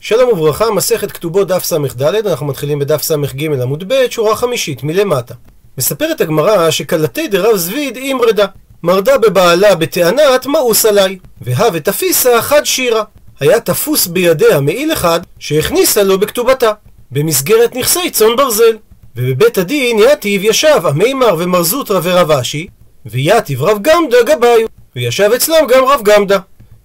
שלום וברכה, מסכת כתובות דף ס"ד, אנחנו מתחילים בדף ס"ג עמוד ב', שורה חמישית, מלמטה. מספרת הגמרא שקלתי דרב זביד אימרדה, מרדה בבעלה בטענת מאוס עליי, והא ותפיסה חד שירה. היה תפוס בידיה מעיל אחד שהכניסה לו בכתובתה, במסגרת נכסי צאן ברזל. ובבית הדין יתיב ישב המימר ומר זוטרא ורב אשי, ויתיב רב גמדה גבאיו, וישב אצלם גם רב גמדה.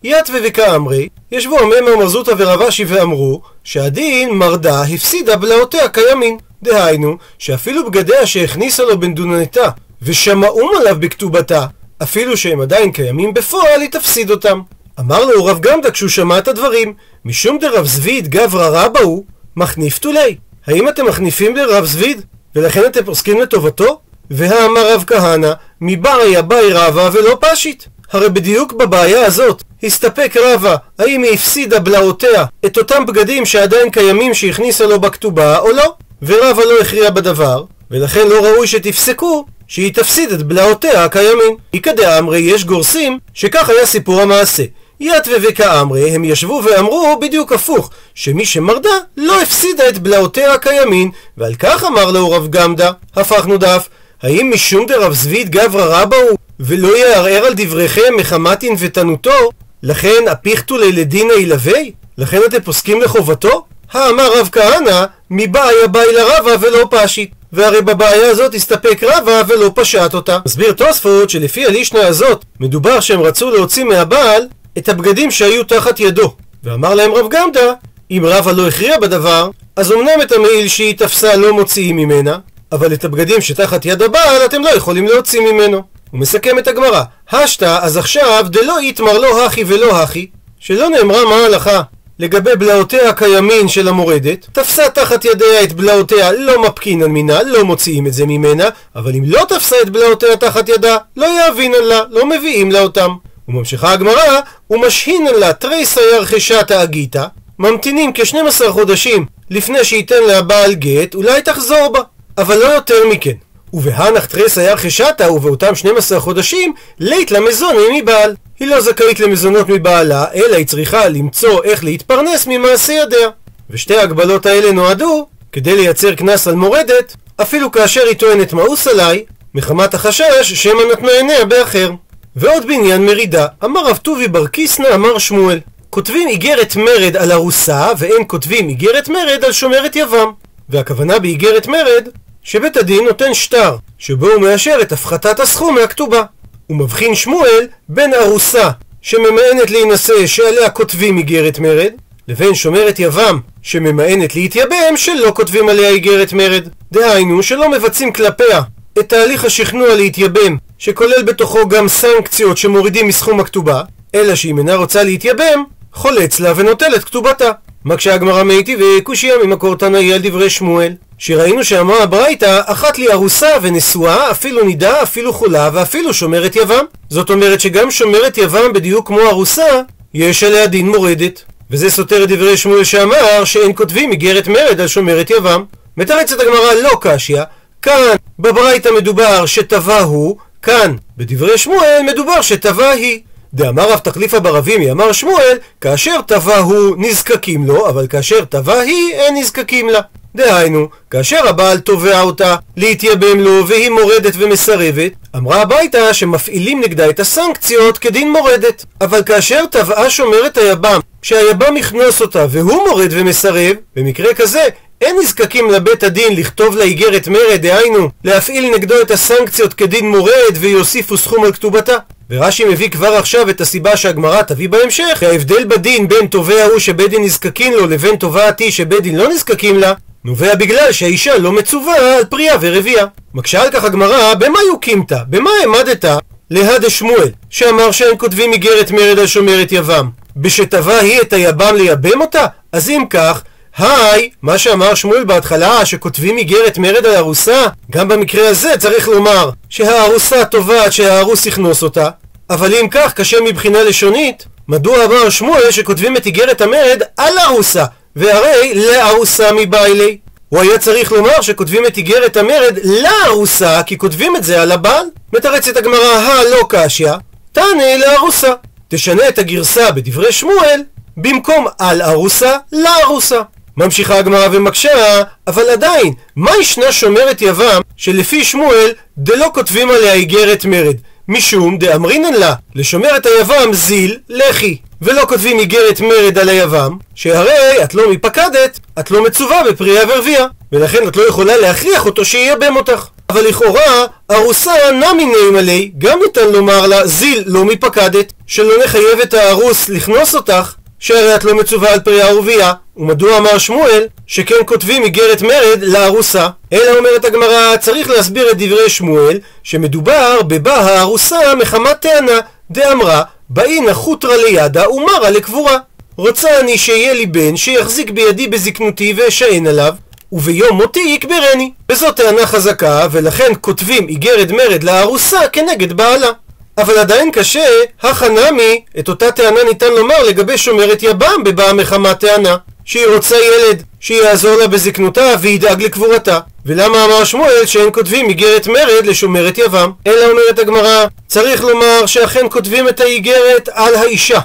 יתווה וכאמרי, ישבו המימר מר זוטרא ורב אשי ואמרו שהדין מרדה הפסידה בלעותיה כימין. דהיינו, שאפילו בגדיה שהכניסה לו בנדונתה ושמעום עליו בכתובתה, אפילו שהם עדיין קיימים בפועל, היא תפסיד אותם. אמר לו רב גמדה כשהוא שמע את הדברים, משום דרב זביד גברא רבא הוא, מחניף תולי. האם אתם מחניפים לרב זביד, ולכן אתם פוסקים לטובתו? והאמר רב כהנא, מבעיה באי רבא ולא פשיט. הרי בדיוק בבעיה הזאת הסתפק רבא האם היא הפסידה בלעותיה את אותם בגדים שעדיין קיימים שהכניסה לו בכתובה או לא. ורבא לא הכריע בדבר, ולכן לא ראוי שתפסקו שהיא תפסיד את בלעותיה הקיימים. איכא דאמרי יש גורסים שכך היה סיפור המעשה. יתווה וכאמרי הם ישבו ואמרו בדיוק הפוך, שמי שמרדה לא הפסידה את בלעותיה הקיימים, ועל כך אמר לו רב גמדה, הפכנו דף, האם משום דרב זביד גברא רבא הוא, ולא יערער על דבריכם מחמת ענוותנותו, לכן אפיכתו ללדינא ילווה? לכן אתם פוסקים לחובתו? האמר רב כהנא, מבעיה באי לרבא ולא פשיט. והרי בבעיה הזאת הסתפק רבא ולא פשט אותה. מסביר תוספות שלפי הלישנה הזאת מדובר שהם רצו להוציא מהבעל את הבגדים שהיו תחת ידו. ואמר להם רב גמדא, אם רבא לא הכריע בדבר, אז אמנם את המעיל שהיא תפסה לא מוציאים ממנה, אבל את הבגדים שתחת יד הבעל אתם לא יכולים להוציא ממנו. הוא מסכם את הגמרא, השתא אז עכשיו דלא יתמר לא הכי ולא הכי, שלא נאמרה מה ההלכה לגבי בלעותיה הקיימין של המורדת, תפסה תחת ידיה את בלעותיה לא מפקינן מינה, לא מוציאים את זה ממנה, אבל אם לא תפסה את בלעותיה תחת ידה, לא יאבינן לה, לא מביאים לה אותם. וממשיכה הגמרא, ומשהינן לה תריסא ירחשתא אגיתא, ממתינים כ-12 חודשים לפני שייתן לה בעל גט, אולי תחזור בה, אבל לא יותר מכן. ובהנח תריסא ירחשתא, ובאותם 12 חודשים, לית למזון מבעל. היא לא זכאית למזונות מבעלה, אלא היא צריכה למצוא איך להתפרנס ממעשה ידיה. ושתי ההגבלות האלה נועדו כדי לייצר קנס על מורדת, אפילו כאשר היא טוענת מאוס עליי, מחמת החשש שמא נתנה עיניה באחר. ועוד בעניין מרידה, אמר רב טובי בר קיסנא אמר שמואל, כותבים איגרת מרד על ארוסה, ואין כותבים איגרת מרד על שומרת יבם. והכוונה באיגרת מרד, שבית הדין נותן שטר, שבו הוא מאשר את הפחתת הסכום מהכתובה. הוא מבחין שמואל בין ארוסה שממאנת להינשא שעליה כותבים איגרת מרד, לבין שומרת יבם שממאנת להתייבם שלא כותבים עליה איגרת מרד. דהיינו שלא מבצעים כלפיה את תהליך השכנוע להתייבם, שכולל בתוכו גם סנקציות שמורידים מסכום הכתובה, אלא שאם אינה רוצה להתייבם, חולץ לה ונוטל את כתובתה. מקשה הגמרא מאיתי וקושיה ממקור תנאי על דברי שמואל. שראינו שאמרה הברייתא, אחת לי ארוסה ונשואה, אפילו נידה, אפילו חולה, ואפילו שומרת יבם. זאת אומרת שגם שומרת יבם בדיוק כמו ארוסה, יש עליה דין מורדת. וזה סותר את דברי שמואל שאמר שאין כותבים איגרת מרד על שומרת יבם. מתרצת הגמרא לא קשיא, כאן בברייתא מדובר שטבע הוא, כאן בדברי שמואל מדובר שטבע היא. דאמר רב תחליפא ברבימי, אמר שמואל, כאשר טבע הוא נזקקים לו, אבל כאשר טבע היא אין נזקקים לה. דהיינו, כאשר הבעל תובע אותה להתייבם לו והיא מורדת ומסרבת, אמרה הביתה שמפעילים נגדה את הסנקציות כדין מורדת. אבל כאשר טבעה שומרת היבם, שהיבם יכנוס אותה והוא מורד ומסרב, במקרה כזה אין נזקקים לבית הדין לכתוב לה איגרת מרד, דהיינו, להפעיל נגדו את הסנקציות כדין מורד ויוסיפו סכום על כתובתה. ורש"י מביא כבר עכשיו את הסיבה שהגמרא תביא בהמשך, ההבדל בדין בין תובע הוא שבית דין נזקקים לו לבין תובעת היא שבית דין לא נזקקים לה, נובע בגלל שהאישה לא מצווה על פרייה ורבייה. מקשה על כך הגמרא, במה יוקימת? במה העמדת להדה שמואל, שאמר שאין כותבים איגרת מרד על שומרת יבם? בשטבע היא את היבם לייבם אותה? אז אם כך, היי, מה שאמר שמואל בהתחלה, שכותבים איגרת מרד על ארוסה, גם במקרה הזה צריך לומר שהארוסה תובעת שהארוס יכנוס אותה, אבל אם כך, קשה מבחינה לשונית, מדוע אמר שמואל שכותבים את איגרת המרד על ארוסה, והרי לארוסה מביילי? הוא היה צריך לומר שכותבים את איגרת המרד לארוסה, כי כותבים את זה על הבעל. מתרצת הגמרא הלא קשיא, תענה לארוסה. תשנה את הגרסה בדברי שמואל במקום על ארוסה, לארוסה. ממשיכה הגמרא ומקשה, אבל עדיין, מה ישנה שומרת יבם שלפי שמואל דלא כותבים עליה איגרת מרד? משום דאמרינן לה, לשומרת היבם זיל, לכי. ולא כותבים איגרת מרד על היבם, שהרי את לא מפקדת, את לא מצווה בפרייה ורבייה, ולכן את לא יכולה להכריח אותו שייבם אותך. אבל לכאורה, ארוסה נמי נעים עלי, גם ניתן לומר לה, זיל לא מפקדת, שלא נחייב את הארוס לכנוס אותך, שהרי את לא מצווה על פרייה ורבייה, ומדוע אמר שמואל שכן כותבים איגרת מרד לארוסה? אלא אומרת הגמרא, צריך להסביר את דברי שמואל, שמדובר בבא הארוסה מחמת טענה, דאמרה, באינה חוטרה לידה ומרה לקבורה. רוצה אני שיהיה לי בן שיחזיק בידי בזקנותי ואשען עליו, וביום מותי יקברני. וזאת טענה חזקה, ולכן כותבים איגרת מרד לארוסה כנגד בעלה. אבל עדיין קשה, החנמי, את אותה טענה ניתן לומר לגבי שומרת יבם בבאה מחמת טענה. שהיא רוצה ילד שיעזור לה בזקנותה וידאג לקבורתה. ולמה אמר שמואל שאין כותבים איגרת מרד לשומרת יבם? אלא אומרת הגמרא, צריך לומר שאכן כותבים את האיגרת על האישה.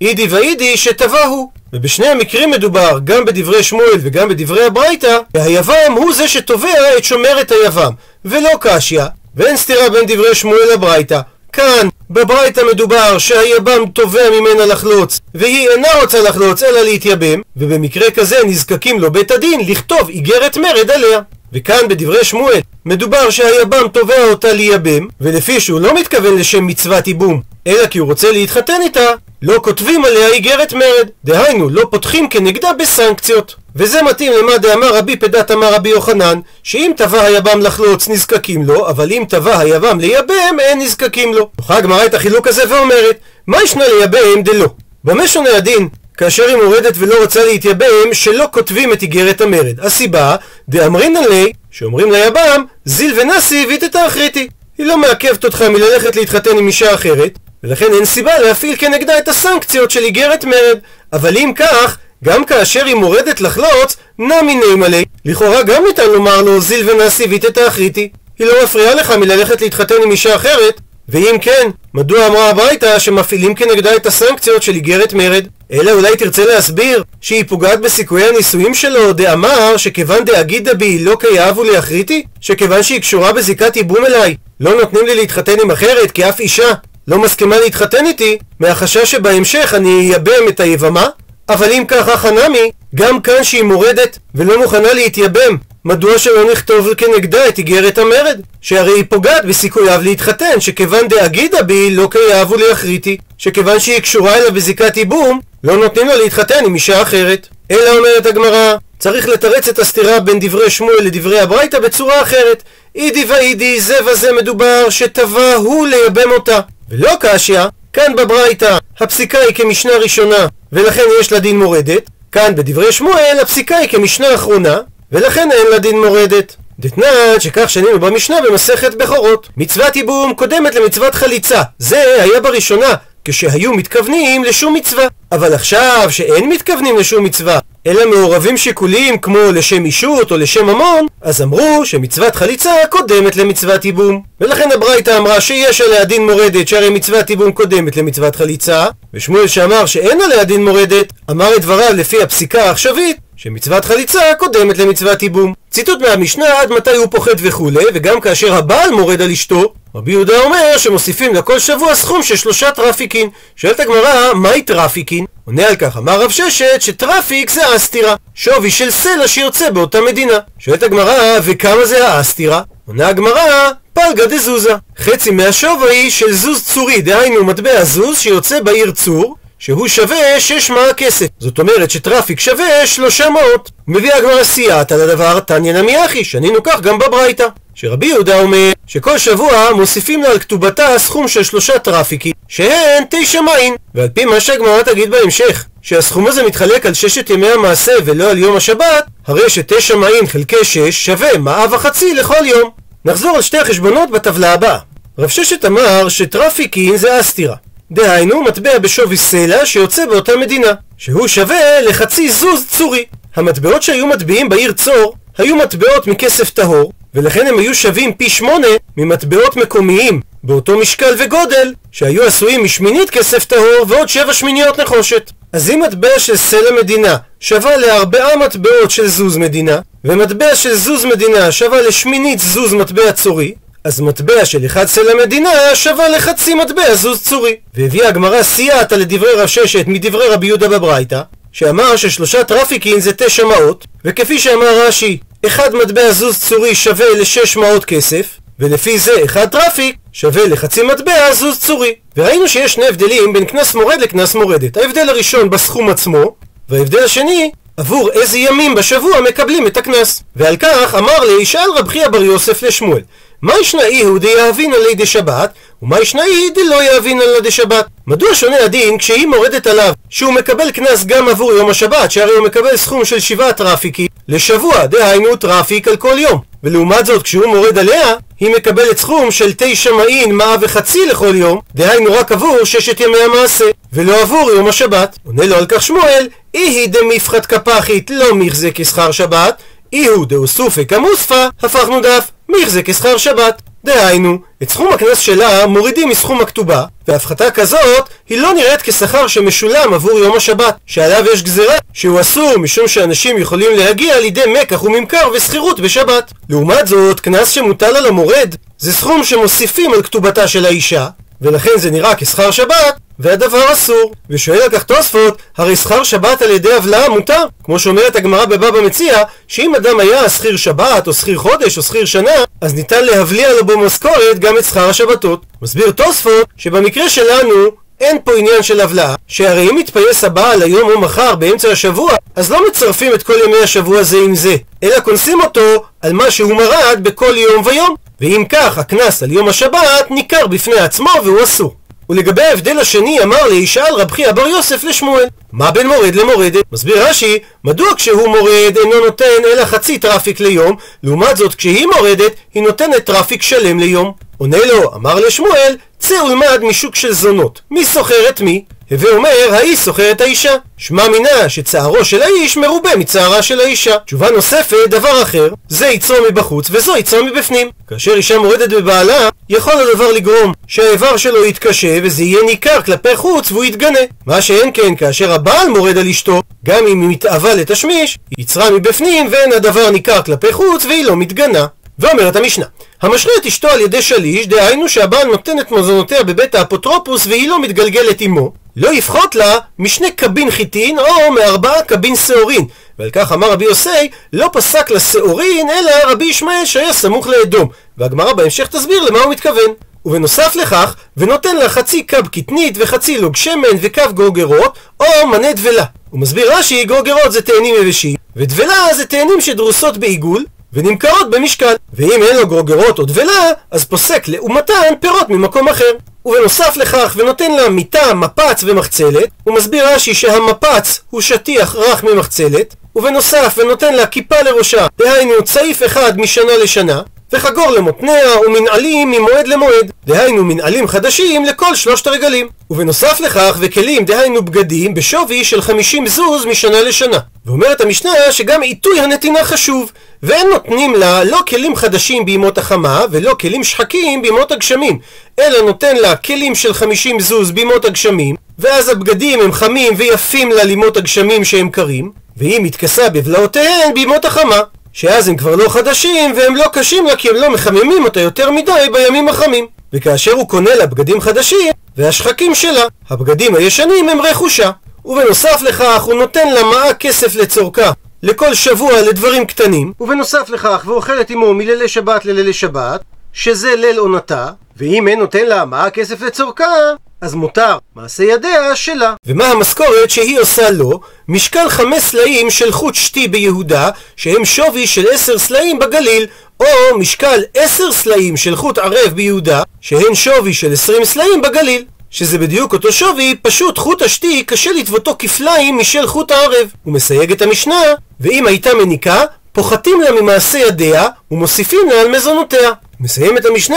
אידי ואידי שטבע. ובשני המקרים מדובר, גם בדברי שמואל וגם בדברי הברייתא, והיבם הוא זה שתובע את שומרת היבם, ולא קשיא, ואין סתירה בין דברי שמואל לברייתא. כאן בברייתא מדובר שהיבם תובע ממנה לחלוץ והיא אינה רוצה לחלוץ אלא להתייבם ובמקרה כזה נזקקים לו בית הדין לכתוב איגרת מרד עליה. וכאן בדברי שמואל מדובר שהיבם תובע אותה לייבם ולפי שהוא לא מתכוון לשם מצוות ייבום אלא כי הוא רוצה להתחתן איתה לא כותבים עליה איגרת מרד. דהיינו לא פותחים כנגדה בסנקציות וזה מתאים למה דאמר רבי פדת אמר רבי יוחנן, שאם תבע היבם לחלוץ נזקקים לו, אבל אם תבע היבם לייבם אין נזקקים לו. הוכחה הגמרא את החילוק הזה ואומרת, מאי שנא לייבם דלא? במה שונה הדין? כאשר היא מורדת ולא רוצה להתייבם, שלא כותבים את איגרת המרד. הסיבה, דאמרינן ליה, שאומרים ליבם, זיל ונסיב איתתא אחריתי. היא לא מעכבת אותך מללכת להתחתן עם אישה אחרת, ולכן אין סיבה להפעיל כנגדה את הסנקציות של איגרת מרד. אבל אם כך, גם כאשר היא מורדת לחלוץ, נמי נאמלי. לכאורה גם ניתן לומר לו זיל ויתת אחריתי. היא לא מפריעה לך מללכת להתחתן עם אישה אחרת, ואם כן, מדוע אמרה הברייתא שמפעילים כנגדה את הסנקציות של איגרת מרד? אלא אולי תרצה להסביר שהיא פוגעת בסיכויי הנישואים שלו, דאמר שכיוון דאגידה בי לא כיאהבו לאחריתי? שכיוון שהיא קשורה בזיקת ייבום אליי, לא נותנים לי להתחתן עם אחרת כי אף אישה לא מסכימה להתחתן איתי, מהחשש שבהמשך אני אייבם את היבמה? אבל אם ככה חנמי, גם כאן שהיא מורדת ולא מוכנה להתייבם, מדוע שלא נכתוב כנגדה את איגרת המרד? שהרי היא פוגעת בסיכוייו להתחתן, שכיוון דאגידה בי לא כיאהבו ליחריתי, שכיוון שהיא קשורה אליו בזיקת ייבום, לא נותנים לה להתחתן עם אישה אחרת. אלא אומרת הגמרא, צריך לתרץ את הסתירה בין דברי שמואל לדברי הברייתא בצורה אחרת. אידי ואידי זה וזה מדובר שטבע הוא לייבם אותה. ולא קשיא, כאן בברייתא הפסיקה היא כמשנה ראשונה ולכן יש לה דין מורדת, כאן בדברי שמואל הפסיקה היא כמשנה אחרונה ולכן אין לה דין מורדת. דתנן שכך שנינו במשנה במסכת בכורות. מצוות ייבום קודמת למצוות חליצה. זה היה בראשונה, כשהיו מתכוונים לשום מצווה. אבל עכשיו שאין מתכוונים לשום מצווה, אלא מעורבים שיקולים כמו לשם אישות או לשם ממון, אז אמרו שמצוות חליצה קודמת למצוות ייבום. ולכן הברייתא אמרה שיש עליה דין מורדת שהרי מצוות ייבום קודמת למצוות חליצה, ושמואל שאמר שאין עליה דין מורדת, אמר את דבריו לפי הפסיקה העכשווית שמצוות חליצה קודמת למצוות ייבום. ציטוט מהמשנה עד מתי הוא פוחת וכולי, וגם כאשר הבעל מורד על אשתו, רבי יהודה אומר שמוסיפים לכל שבוע סכום של שלושה טרפיקין. שואלת הגמרא, מהי טרפיקין? עונה על כך, אמר רב ששת, שטרפיק זה אסתירא, שווי של סלע שיוצא באותה מדינה. שואלת הגמרא, וכמה זה האסתירא? עונה הגמרא, פלגא דזוזא. חצי מהשווי של זוז צורי, דהיינו מטבע זוז שיוצא בעיר צור, שהוא שווה שש מאה כסף. זאת אומרת שטראפיק שווה שלושה מאות. מביאה הגמרא סייעת על הדבר תניא נמי אחי, שנינו כך גם בברייתא. שרבי יהודה אומר שכל שבוע מוסיפים לה על כתובתה סכום של שלושה טראפיקים שהן תשע מין ועל פי מה שהגמרא תגיד בהמשך שהסכום הזה מתחלק על ששת ימי המעשה ולא על יום השבת הרי שתשע מין חלקי שש שווה מאה וחצי לכל יום נחזור על שתי החשבונות בטבלה הבאה רב ששת אמר שטראפיקין זה אסתירה דהיינו מטבע בשווי סלע שיוצא באותה מדינה, שהוא שווה לחצי זוז צורי. המטבעות שהיו מטביעים בעיר צור היו מטבעות מכסף טהור, ולכן הם היו שווים פי שמונה ממטבעות מקומיים באותו משקל וגודל שהיו עשויים משמינית כסף טהור ועוד שבע שמיניות נחושת. אז אם מטבע של סלע מדינה שווה לארבעה מטבעות של זוז מדינה, ומטבע של זוז מדינה שווה לשמינית זוז מטבע צורי, אז מטבע של אחד סלע מדינה שווה לחצי מטבע זוז צורי. והביאה הגמרא סייעתא לדברי רב ששת מדברי רבי יהודה בברייתא, שאמר ששלושה טרפיקין זה תשע מעות, וכפי שאמר רש"י, אחד מטבע זוז צורי שווה לשש מעות כסף, ולפי זה אחד טרפיק שווה לחצי מטבע זוז צורי. וראינו שיש שני הבדלים בין קנס מורד לקנס מורדת. ההבדל הראשון בסכום עצמו, וההבדל השני עבור איזה ימים בשבוע מקבלים את הקנס. ועל כך אמר ליה, שאל רב חייא בר יוסף לשמואל, מאי שנא איהו דיהבינן ליה דשבת, ומאי שנא איהי דלא יהבינן לה דשבת? מדוע שונה הדין כשהיא מורדת עליו שהוא מקבל קנס גם עבור יום השבת, שהרי הוא מקבל סכום של שבעה טראפיקי לשבוע, דהיינו טראפיק על כל יום. ולעומת זאת כשהוא מורד עליה, היא מקבלת סכום של תשע מעין מעה וחצי לכל יום, דהיינו רק עבור ששת ימי המעשה, ולא עבור יום השבת. עונה לו על כך שמואל, איהי דמיפחת קא פחית לא מיחזי כשכר שבת, איהו דאוסופק המוספה, הפכנו דף, מיחזה כשכר שבת. דהיינו, את סכום הקנס שלה מורידים מסכום הכתובה, והפחתה כזאת היא לא נראית כשכר שמשולם עבור יום השבת, שעליו יש גזירה שהוא אסור משום שאנשים יכולים להגיע לידי מקח וממכר ושכירות בשבת. לעומת זאת, קנס שמוטל על המורד זה סכום שמוסיפים על כתובתה של האישה, ולכן זה נראה כשכר שבת, והדבר אסור. ושואל על כך תוספות, הרי שכר שבת על ידי הבלעה מותר. כמו שאומרת הגמרא בבבא מציע, שאם אדם היה שכיר שבת, או שכיר חודש, או שכיר שנה, אז ניתן להבליע לו במשכורת גם את שכר השבתות. מסביר תוספות, שבמקרה שלנו, אין פה עניין של הבלעה, שהרי אם מתפייס הבעל היום או מחר באמצע השבוע, אז לא מצרפים את כל ימי השבוע זה עם זה, אלא כונסים אותו על מה שהוא מרד בכל יום ויום. ואם כך, הקנס על יום השבת ניכר בפני עצמו והוא אסור. ולגבי ההבדל השני אמר לי, שאל רב חייא בר יוסף לשמואל, מה בין מורד למורדת? מסביר רש"י, מדוע כשהוא מורד אינו נותן אלא חצי טראפיק ליום, לעומת זאת כשהיא מורדת, היא נותנת טראפיק שלם ליום. עונה לו, אמר ליה שמואל, צא ולמד משוק של זונות. מי שוכר את מי? הווה אומר, האיש שוכר את האישה. שמע מינה שצערו של האיש מרובה מצערה של האישה. תשובה נוספת, דבר אחר, זה יצרו מבחוץ וזו יצרה מבפנים. כאשר אישה מורדת בבעלה, יכול הדבר לגרום שהאיבר שלו יתקשה וזה יהיה ניכר כלפי חוץ והוא יתגנה. מה שאין כן כאשר הבעל מורד על אשתו, גם אם היא מתאווה לתשמיש, היא יצרה מבפנים ואין הדבר ניכר כלפי חוץ והיא לא מתגנה. ואומרת המשנה, המשרה את אשתו על ידי שליש, דהיינו שהבעל נותן את מזונותיה בבית האפוטרופוס והיא לא מתגלגלת עמו, לא יפחות לה משני קבין חיטין או מארבעה קבין שעורין. ועל כך אמר רבי יוסי, לא פסק לשעורין אלא רבי ישמעאל שהיה סמוך לאדום. והגמרא בהמשך תסביר למה הוא מתכוון. ובנוסף לכך, ונותן לה חצי קב קטנית וחצי לוג שמן וקו גרוגרות, או מנה דבלה. הוא מסביר רש"י, גרוגרות זה תאנים יבשים, ודבלה זה תאנים שדרוסות בעיגול, ונמכרות במשקל. ואם אין לו גרוגרות או דבלה, אז פוסק לעומתן פירות ממקום אחר. ובנוסף לכך, ונותן לה מיטה, מפץ ומחצלת, הוא מסביר רש"י שהמפץ הוא שטיח רך ממחצלת, ובנוסף, ונותן לה כיפה לראשה, דהיינו צעיף אחד משנה לשנה, וחגור למותניה ומנעלים ממועד למועד, דהיינו מנעלים חדשים לכל שלושת הרגלים. ובנוסף לכך, וכלים, דהיינו בגדים, בשווי של 50 זוז משנה לשנה. ואומרת המשנה שגם עיתוי הנתינה חשוב, ואין נותנים לה לא כלים חדשים בימות החמה, ולא כלים שחקים בימות הגשמים, אלא נותן לה כלים של 50 זוז בימות הגשמים, ואז הבגדים הם חמים ויפים לה לימות הגשמים שהם קרים, והיא מתכסה בבלעותיהן בימות החמה. שאז הם כבר לא חדשים והם לא קשים לה כי הם לא מחממים אותה יותר מדי בימים החמים. וכאשר הוא קונה לה בגדים חדשים, והשחקים שלה, הבגדים הישנים הם רכושה. ובנוסף לכך הוא נותן לה מעה כסף לצורכה לכל שבוע לדברים קטנים, ובנוסף לכך ואוכלת עמו מלילי שבת ללילי שבת, שזה ליל עונתה, ואם אין נותן לה מעה כסף לצורכה, אז מותר מעשה ידיה שלה. ומה המשכורת שהיא עושה לו? משקל חמש סלעים של חוט שתי ביהודה, שהם שווי של עשר סלעים בגליל, או משקל עשר סלעים של חוט ערב ביהודה, שהן שווי של עשרים סלעים בגליל. שזה בדיוק אותו שווי, פשוט חוט השתי קשה לטבותו כפליים משל חוט הערב. הוא מסייג את המשנה, ואם הייתה מניקה, פוחתים לה ממעשה ידיה ומוסיפים לה על מזונותיה. מסיים את המשנה,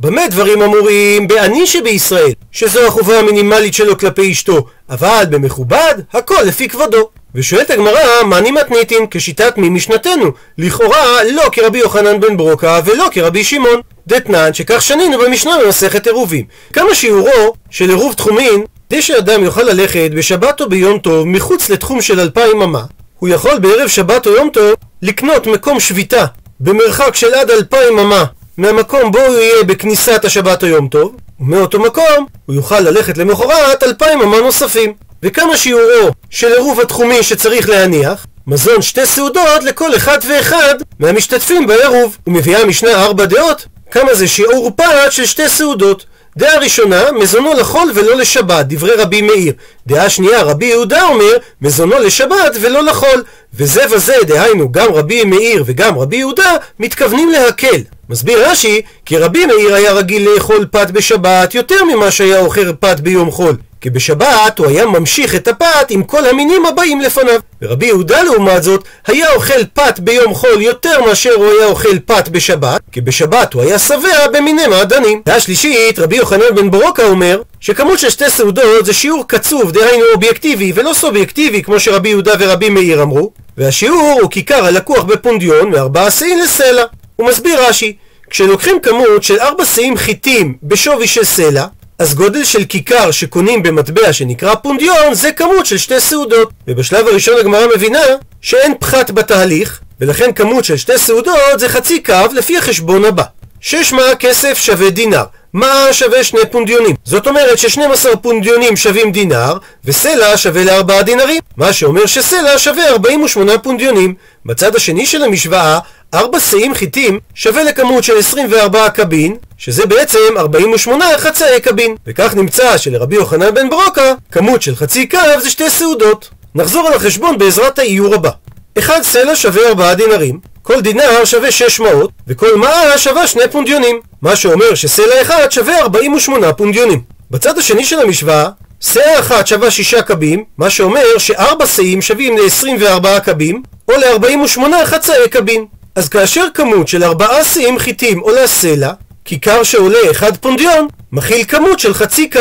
במה דברים אמורים? בעני שבישראל, שזו החובה המינימלית שלו כלפי אשתו, אבל במכובד, הכל לפי כבודו. ושואלת הגמרא, מאני מתניתין, כשיטת מי משנתנו? לכאורה, לא כרבי יוחנן בן ברוקה ולא כרבי שמעון. דתנן, שכך שנינו במשנה במסכת עירובים. כמה שיעורו של עירוב תחומין כדי שאדם יוכל ללכת בשבת או ביום טוב מחוץ לתחום של אלפיים אמה, הוא יכול בערב שבת או יום טוב לקנות מקום שביתה במרחק של עד אלפיים אמה מהמקום בו הוא יהיה בכניסת השבת או יום טוב, ומאותו מקום הוא יוכל ללכת למחרת אלפיים אמה נוספים. וכמה שיעורו של עירוב התחומי שצריך להניח, מזון שתי סעודות לכל אחד ואחד מהמשתתפים בעירוב. ומביאה המשנה ארבע דעות, כמה זה שיעור פת של שתי סעודות. דעה ראשונה, מזונו לחול ולא לשבת, דברי רבי מאיר. דעה שנייה, רבי יהודה אומר, מזונו לשבת ולא לחול. וזה וזה, דהיינו, גם רבי מאיר וגם רבי יהודה, מתכוונים להקל. מסביר רש"י, כי רבי מאיר היה רגיל לאכול פת בשבת יותר ממה שהיה אוכל פת ביום חול. כי בשבת הוא היה ממשיך את הפת עם כל המינים הבאים לפניו. ורבי יהודה לעומת זאת, היה אוכל פת ביום חול יותר מאשר הוא היה אוכל פת בשבת, כי בשבת הוא היה שבע במיני מעדנים. והשלישית, רבי יוחנן בן ברוקה אומר, שכמות של שתי סעודות זה שיעור קצוב, דהיינו אובייקטיבי, ולא סובייקטיבי כמו שרבי יהודה ורבי מאיר אמרו, והשיעור הוא כיכר הלקוח בפונדיון מארבעה שאים לסלע. הוא מסביר רש"י, כשלוקחים כמות של ארבע שאים חיטים בשווי של סלע, אז גודל של כיכר שקונים במטבע שנקרא פונדיון זה כמות של שתי סעודות. ובשלב הראשון הגמרא מבינה שאין פחת בתהליך, ולכן כמות של שתי סעודות זה חצי קו לפי החשבון הבא. שש מאה כסף שווה דינר. מה שווה שני פונדיונים? זאת אומרת ש-12 פונדיונים שווים דינר, וסלע שווה לארבעה דינרים. מה שאומר שסלע שווה 48 פונדיונים. בצד השני של המשוואה, ארבע שאים חיטים שווה לכמות של 24 קבין, שזה בעצם 48 חצאי קבין. וכך נמצא שלרבי יוחנן בן ברוקה, כמות של חצי קו זה שתי סעודות. נחזור על החשבון בעזרת האיור הבא. אחד סלע שווה 4 דינרים, כל דינר שווה 600, וכל מעה שווה 2 פונדיונים. מה שאומר שסלע אחד שווה 48 פונדיונים. בצד השני של המשוואה, סלע אחת שווה 6 קבים, מה שאומר שארבע שאים שווים ל-24 קבים, או ל-48 חצאי קבים. אז כאשר כמות של ארבעה שיאים חיטים עולה סלע, כיכר שעולה אחד פונדיון, מכיל כמות של חצי קו.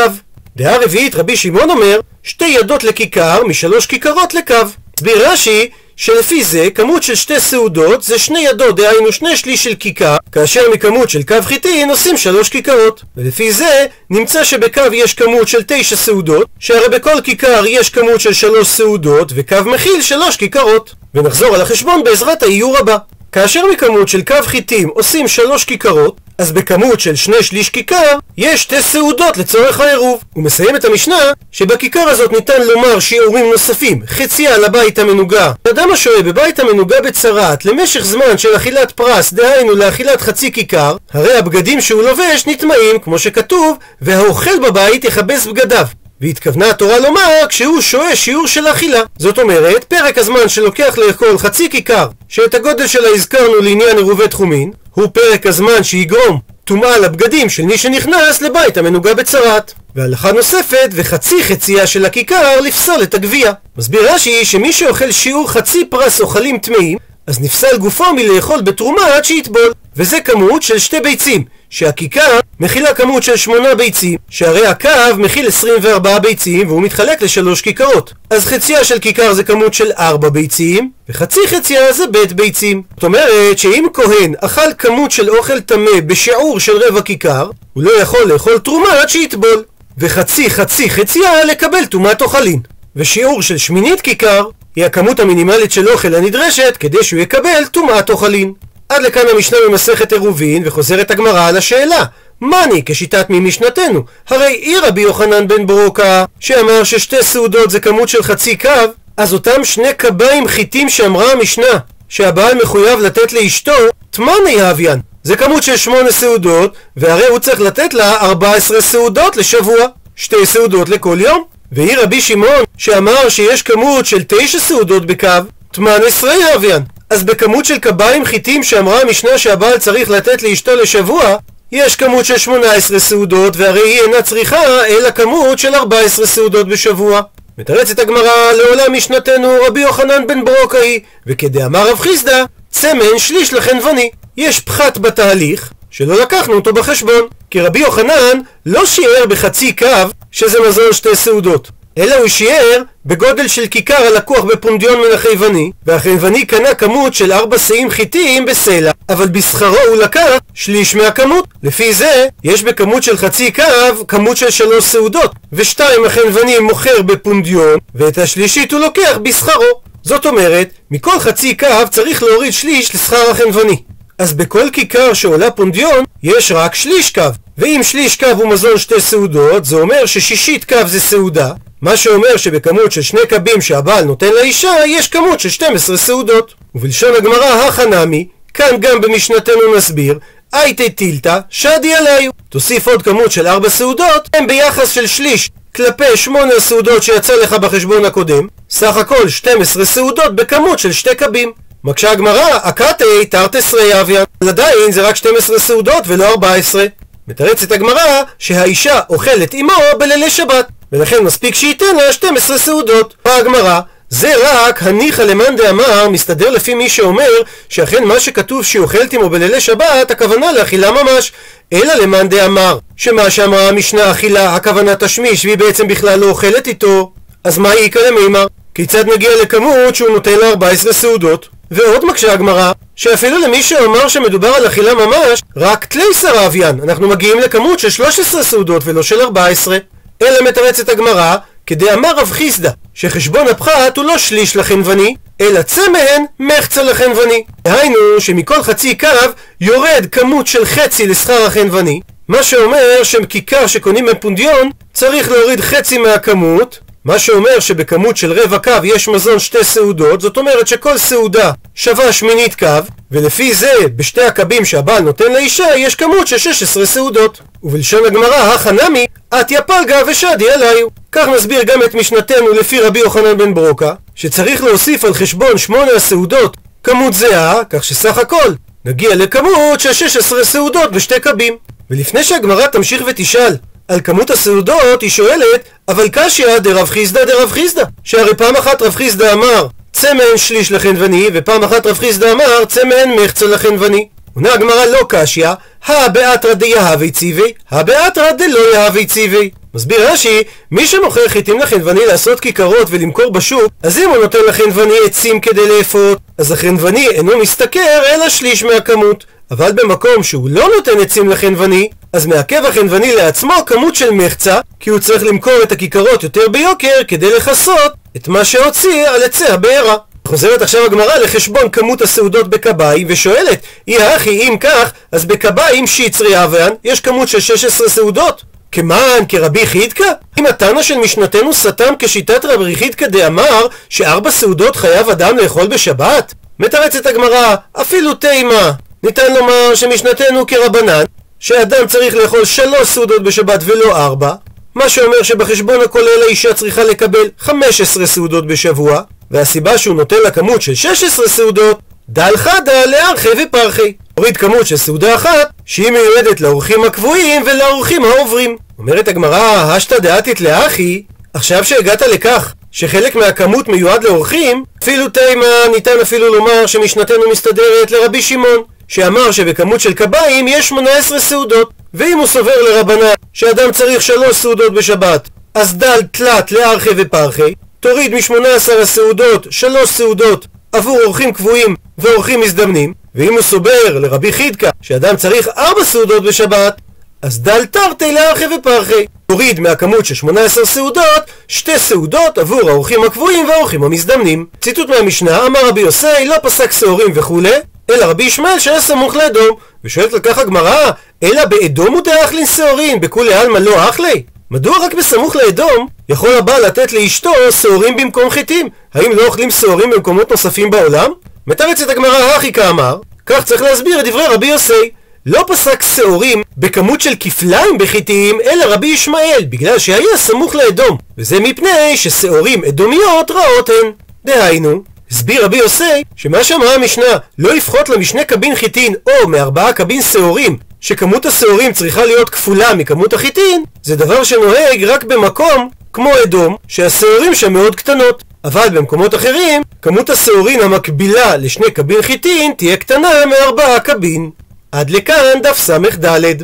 דעה רביעית רבי שמעון אומר, שתי ידות לכיכר משלוש כיכרות לקו. הסביר רש"י שלפי זה כמות של שתי סעודות זה שני ידות, דהיינו שני שליש של כיכר, כאשר מכמות של קו חיטין עושים שלוש כיכרות. ולפי זה נמצא שבקו יש כמות של תשע סעודות, שהרי בכל כיכר יש כמות של שלוש סעודות, וקו מכיל שלוש כיכרות. ונחזור על החשבון בעזרת האיור הבא. כאשר מכמות של קו חיטים עושים שלוש כיכרות, אז בכמות של שני שליש כיכר, יש שתי סעודות לצורך העירוב. הוא מסיים את המשנה שבכיכר הזאת ניתן לומר שיעורים נוספים, חציה לבית המנוגה. אדם השוהה בבית המנוגה בצרעת למשך זמן של אכילת פרס, דהיינו לאכילת חצי כיכר, הרי הבגדים שהוא לובש נטמעים, כמו שכתוב, והאוכל בבית יכבס בגדיו. והתכוונה התורה לומר כשהוא שוהה שיעור של אכילה. זאת אומרת, פרק הזמן שלוקח לאכול חצי כיכר, שאת הגודל שלה הזכרנו לעניין עירובי תחומין, הוא פרק הזמן שיגרום טומאה לבגדים של מי שנכנס לבית המנוגע בצרת. והלכה נוספת, וחצי חצייה של הכיכר לפסול את הגבייה. מסביר רש"י שמי שאוכל שיעור חצי פרס אוכלים טמאים, אז נפסל גופו מלאכול בתרומה עד שיטבול. וזה כמות של שתי ביצים, שהכיכר מכילה כמות של שמונה ביצים, שהרי הקו מכיל 24 ביצים והוא מתחלק לשלוש כיכרות. אז חציה של כיכר זה כמות של 4 ביצים, וחצי חציה זה בית ביצים. זאת אומרת שאם כהן אכל כמות של אוכל טמא בשיעור של רבע כיכר, הוא לא יכול לאכול תרומה עד שיטבול. וחצי חצי חציה לקבל טומאת אוכלין. ושיעור של שמינית כיכר היא הכמות המינימלית של אוכל הנדרשת כדי שהוא יקבל טומאת אוכלין. עד לכאן המשנה במסכת עירובין, וחוזרת הגמרא על השאלה מאני כשיטת ממשנתנו? הרי אי רבי יוחנן בן ברוקה, שאמר ששתי סעודות זה כמות של חצי קו, אז אותם שני קביים חיטים שאמרה המשנה, שהבעל מחויב לתת לאשתו, תמני אביאן. זה כמות של שמונה סעודות, והרי הוא צריך לתת לה 14 סעודות לשבוע. שתי סעודות לכל יום. ואי רבי שמעון, שאמר שיש כמות של תשע סעודות בקו, תמן עשרי אביאן. אז בכמות של קביים חיטים שאמרה המשנה שהבעל צריך לתת לאשתו לשבוע, יש כמות של 18 סעודות, והרי היא אינה צריכה אלא כמות של 14 סעודות בשבוע. מתרצת הגמרא לעולם משנתנו רבי יוחנן בן ברוקאי, וכדאמר רב חיסדא, צמן שליש לחנווני. יש פחת בתהליך, שלא לקחנו אותו בחשבון. כי רבי יוחנן לא שיער בחצי קו שזה מזון שתי סעודות, אלא הוא שיער בגודל של כיכר הלקוח בפונדיון מן החייבני, והחייבני קנה כמות של ארבע שאים חיטיים בסלע, אבל בשכרו הוא לקח שליש מהכמות. לפי זה, יש בכמות של חצי קו כמות של שלוש סעודות, ושתיים החייבני מוכר בפונדיון, ואת השלישית הוא לוקח בשכרו. זאת אומרת, מכל חצי קו צריך להוריד שליש לשכר החנווני. אז בכל כיכר שעולה פונדיון, יש רק שליש קו. ואם שליש קו הוא מזון שתי סעודות, זה אומר ששישית קו זה סעודה, מה שאומר שבכמות של שני קבים שהבעל נותן לאישה, יש כמות של 12 סעודות. ובלשון הגמרא, החנמי, כאן גם במשנתנו נסביר, הייתי טילתא, שדי עליו. תוסיף עוד כמות של ארבע סעודות, הם ביחס של שליש כלפי שמונה הסעודות שיצא לך בחשבון הקודם, סך הכל 12 סעודות בכמות של שתי קבים. מקשה הגמרא, הקטי תרתסרי אביאן, אבל עדיין זה רק 12 סעודות ולא 14. מתרצת הגמרא שהאישה אוכלת עמו בלילי שבת, ולכן מספיק שייתן לה 12 סעודות. באה הגמרא, זה רק הניחא למאן דאמר מסתדר לפי מי שאומר שאכן מה שכתוב שהיא אוכלת עמו בלילי שבת הכוונה לאכילה ממש אלא למאן דאמר שמה שאמרה המשנה אכילה הכוונה תשמיש והיא בעצם בכלל לא אוכלת איתו אז מה איכא למימר? כיצד נגיע לכמות שהוא נותן לה 14 סעודות? ועוד מקשה הגמרא, שאפילו למי שאומר שמדובר על אכילה ממש, רק תלייסר אביאן, אנחנו מגיעים לכמות של 13 סעודות ולא של 14. אלא מתרצת הגמרא, כדאמר רב חיסדא, שחשבון הפחת הוא לא שליש לחנווני, אלא צא מהן מחצה לחנווני. דהיינו שמכל חצי קו יורד כמות של חצי לשכר החנווני, מה שאומר שכיכר שקונים בפונדיון צריך להוריד חצי מהכמות, מה שאומר שבכמות של רבע קו יש מזון שתי סעודות, זאת אומרת שכל סעודה שווה שמינית קו, ולפי זה בשתי הקבים שהבעל נותן לאישה יש כמות של 16 סעודות. ובלשון הגמרא, החנמי, אתיה פלגה ושדי עליו. כך נסביר גם את משנתנו לפי רבי יוחנן בן ברוקה, שצריך להוסיף על חשבון שמונה הסעודות כמות זהה, כך שסך הכל נגיע לכמות של 16 סעודות בשתי קבים. ולפני שהגמרא תמשיך ותשאל על כמות הסעודות, היא שואלת, אבל קשיא דרב חיסדא דרב חיסדא. שהרי פעם אחת רב חיסדא אמר, צא מהן שליש לחנווני, ופעם אחת רב חיסדא אמר, צא מהן מחצה לחנווני. עונה הגמרא לא קשיא, הא באתרא דיהבי ציווי, הא באתרא דלא יהבי ציווי. מסביר רש"י, מי שמוכר חיטים לחנווני לעשות כיכרות ולמכור בשוק, אז אם הוא נותן לחנווני עצים כדי לאפות, אז החנווני אינו משתכר אלא שליש מהכמות. אבל במקום שהוא לא נותן עצים לחנווני, אז מעכב החנווני לעצמו כמות של מחצה, כי הוא צריך למכור את הכיכרות יותר ביוקר כדי לכסות את מה שהוציא על עצי הבעירה. חוזרת עכשיו הגמרא לחשבון כמות הסעודות בקביים ושואלת, אי הכי אם כך, אז בקביים שיצרי אביאן יש כמות של 16 סעודות? כמען כרבי חידקה? אם התנא של משנתנו סתם כשיטת רבי חידקה דאמר שארבע סעודות חייב אדם לאכול בשבת? מתרצת הגמרא, אפילו תימה. ניתן לומר שמשנתנו כרבנן, שאדם צריך לאכול שלוש סעודות בשבת ולא ארבע, מה שאומר שבחשבון הכולל האישה צריכה לקבל 15 סעודות בשבוע, והסיבה שהוא נותן לה כמות של 16 סעודות, דל חדה לארכי ופרחי. הוריד כמות של סעודה אחת, שהיא מיועדת לאורחים הקבועים ולאורחים העוברים. אומרת הגמרא, השתא דעתית לאחי, עכשיו שהגעת לכך שחלק מהכמות מיועד לאורחים, אפילו תימה ניתן אפילו לומר שמשנתנו מסתדרת לרבי שמעון, שאמר שבכמות של קביים יש 18 סעודות. ואם הוא סובר לרבנן שאדם צריך שלוש סעודות בשבת, אז דל תלת לארכי ופרחי, תוריד מ-18 הסעודות שלוש סעודות עבור אורחים קבועים ואורחים מזדמנים, ואם הוא סובר לרבי חידקה שאדם צריך ארבע סעודות בשבת, אז דל תרתי לארכי ופרחי. תוריד מהכמות של 18 סעודות, שתי סעודות עבור האורחים הקבועים והאורחים המזדמנים. ציטוט מהמשנה, אמר רבי יוסי, לא פסק שעורים וכולי, אלא רבי ישמעאל שהיה סמוך לאדום. ושואלת על כך הגמרא, אלא באדום הוא דאכלין שעורין, בכולי עלמא לא אכלי? מדוע רק בסמוך לאדום יכול הבעל לתת לאשתו שעורים במקום חיטים? האם לא אוכלים שעורים במקומות נוספים בעולם? מתרצת הגמרא הכי כאמר, כך צריך להסביר את דברי רבי יוסי. לא פסק שעורים בכמות של כפליים בחיטים, אלא רבי ישמעאל, בגלל שהיה סמוך לאדום, וזה מפני ששעורים אדומיות רעות הן. דהיינו, הסביר רבי יוסי שמה שאמרה המשנה לא לפחות למשנה קבין חיטין או מארבעה קבין שעורים שכמות השעורים צריכה להיות כפולה מכמות החיטין זה דבר שנוהג רק במקום כמו אדום שהשעורים שם מאוד קטנות. אבל במקומות אחרים כמות השעורים המקבילה לשני קבין חיטין תהיה קטנה מארבעה קבין. עד לכאן דף ס"ד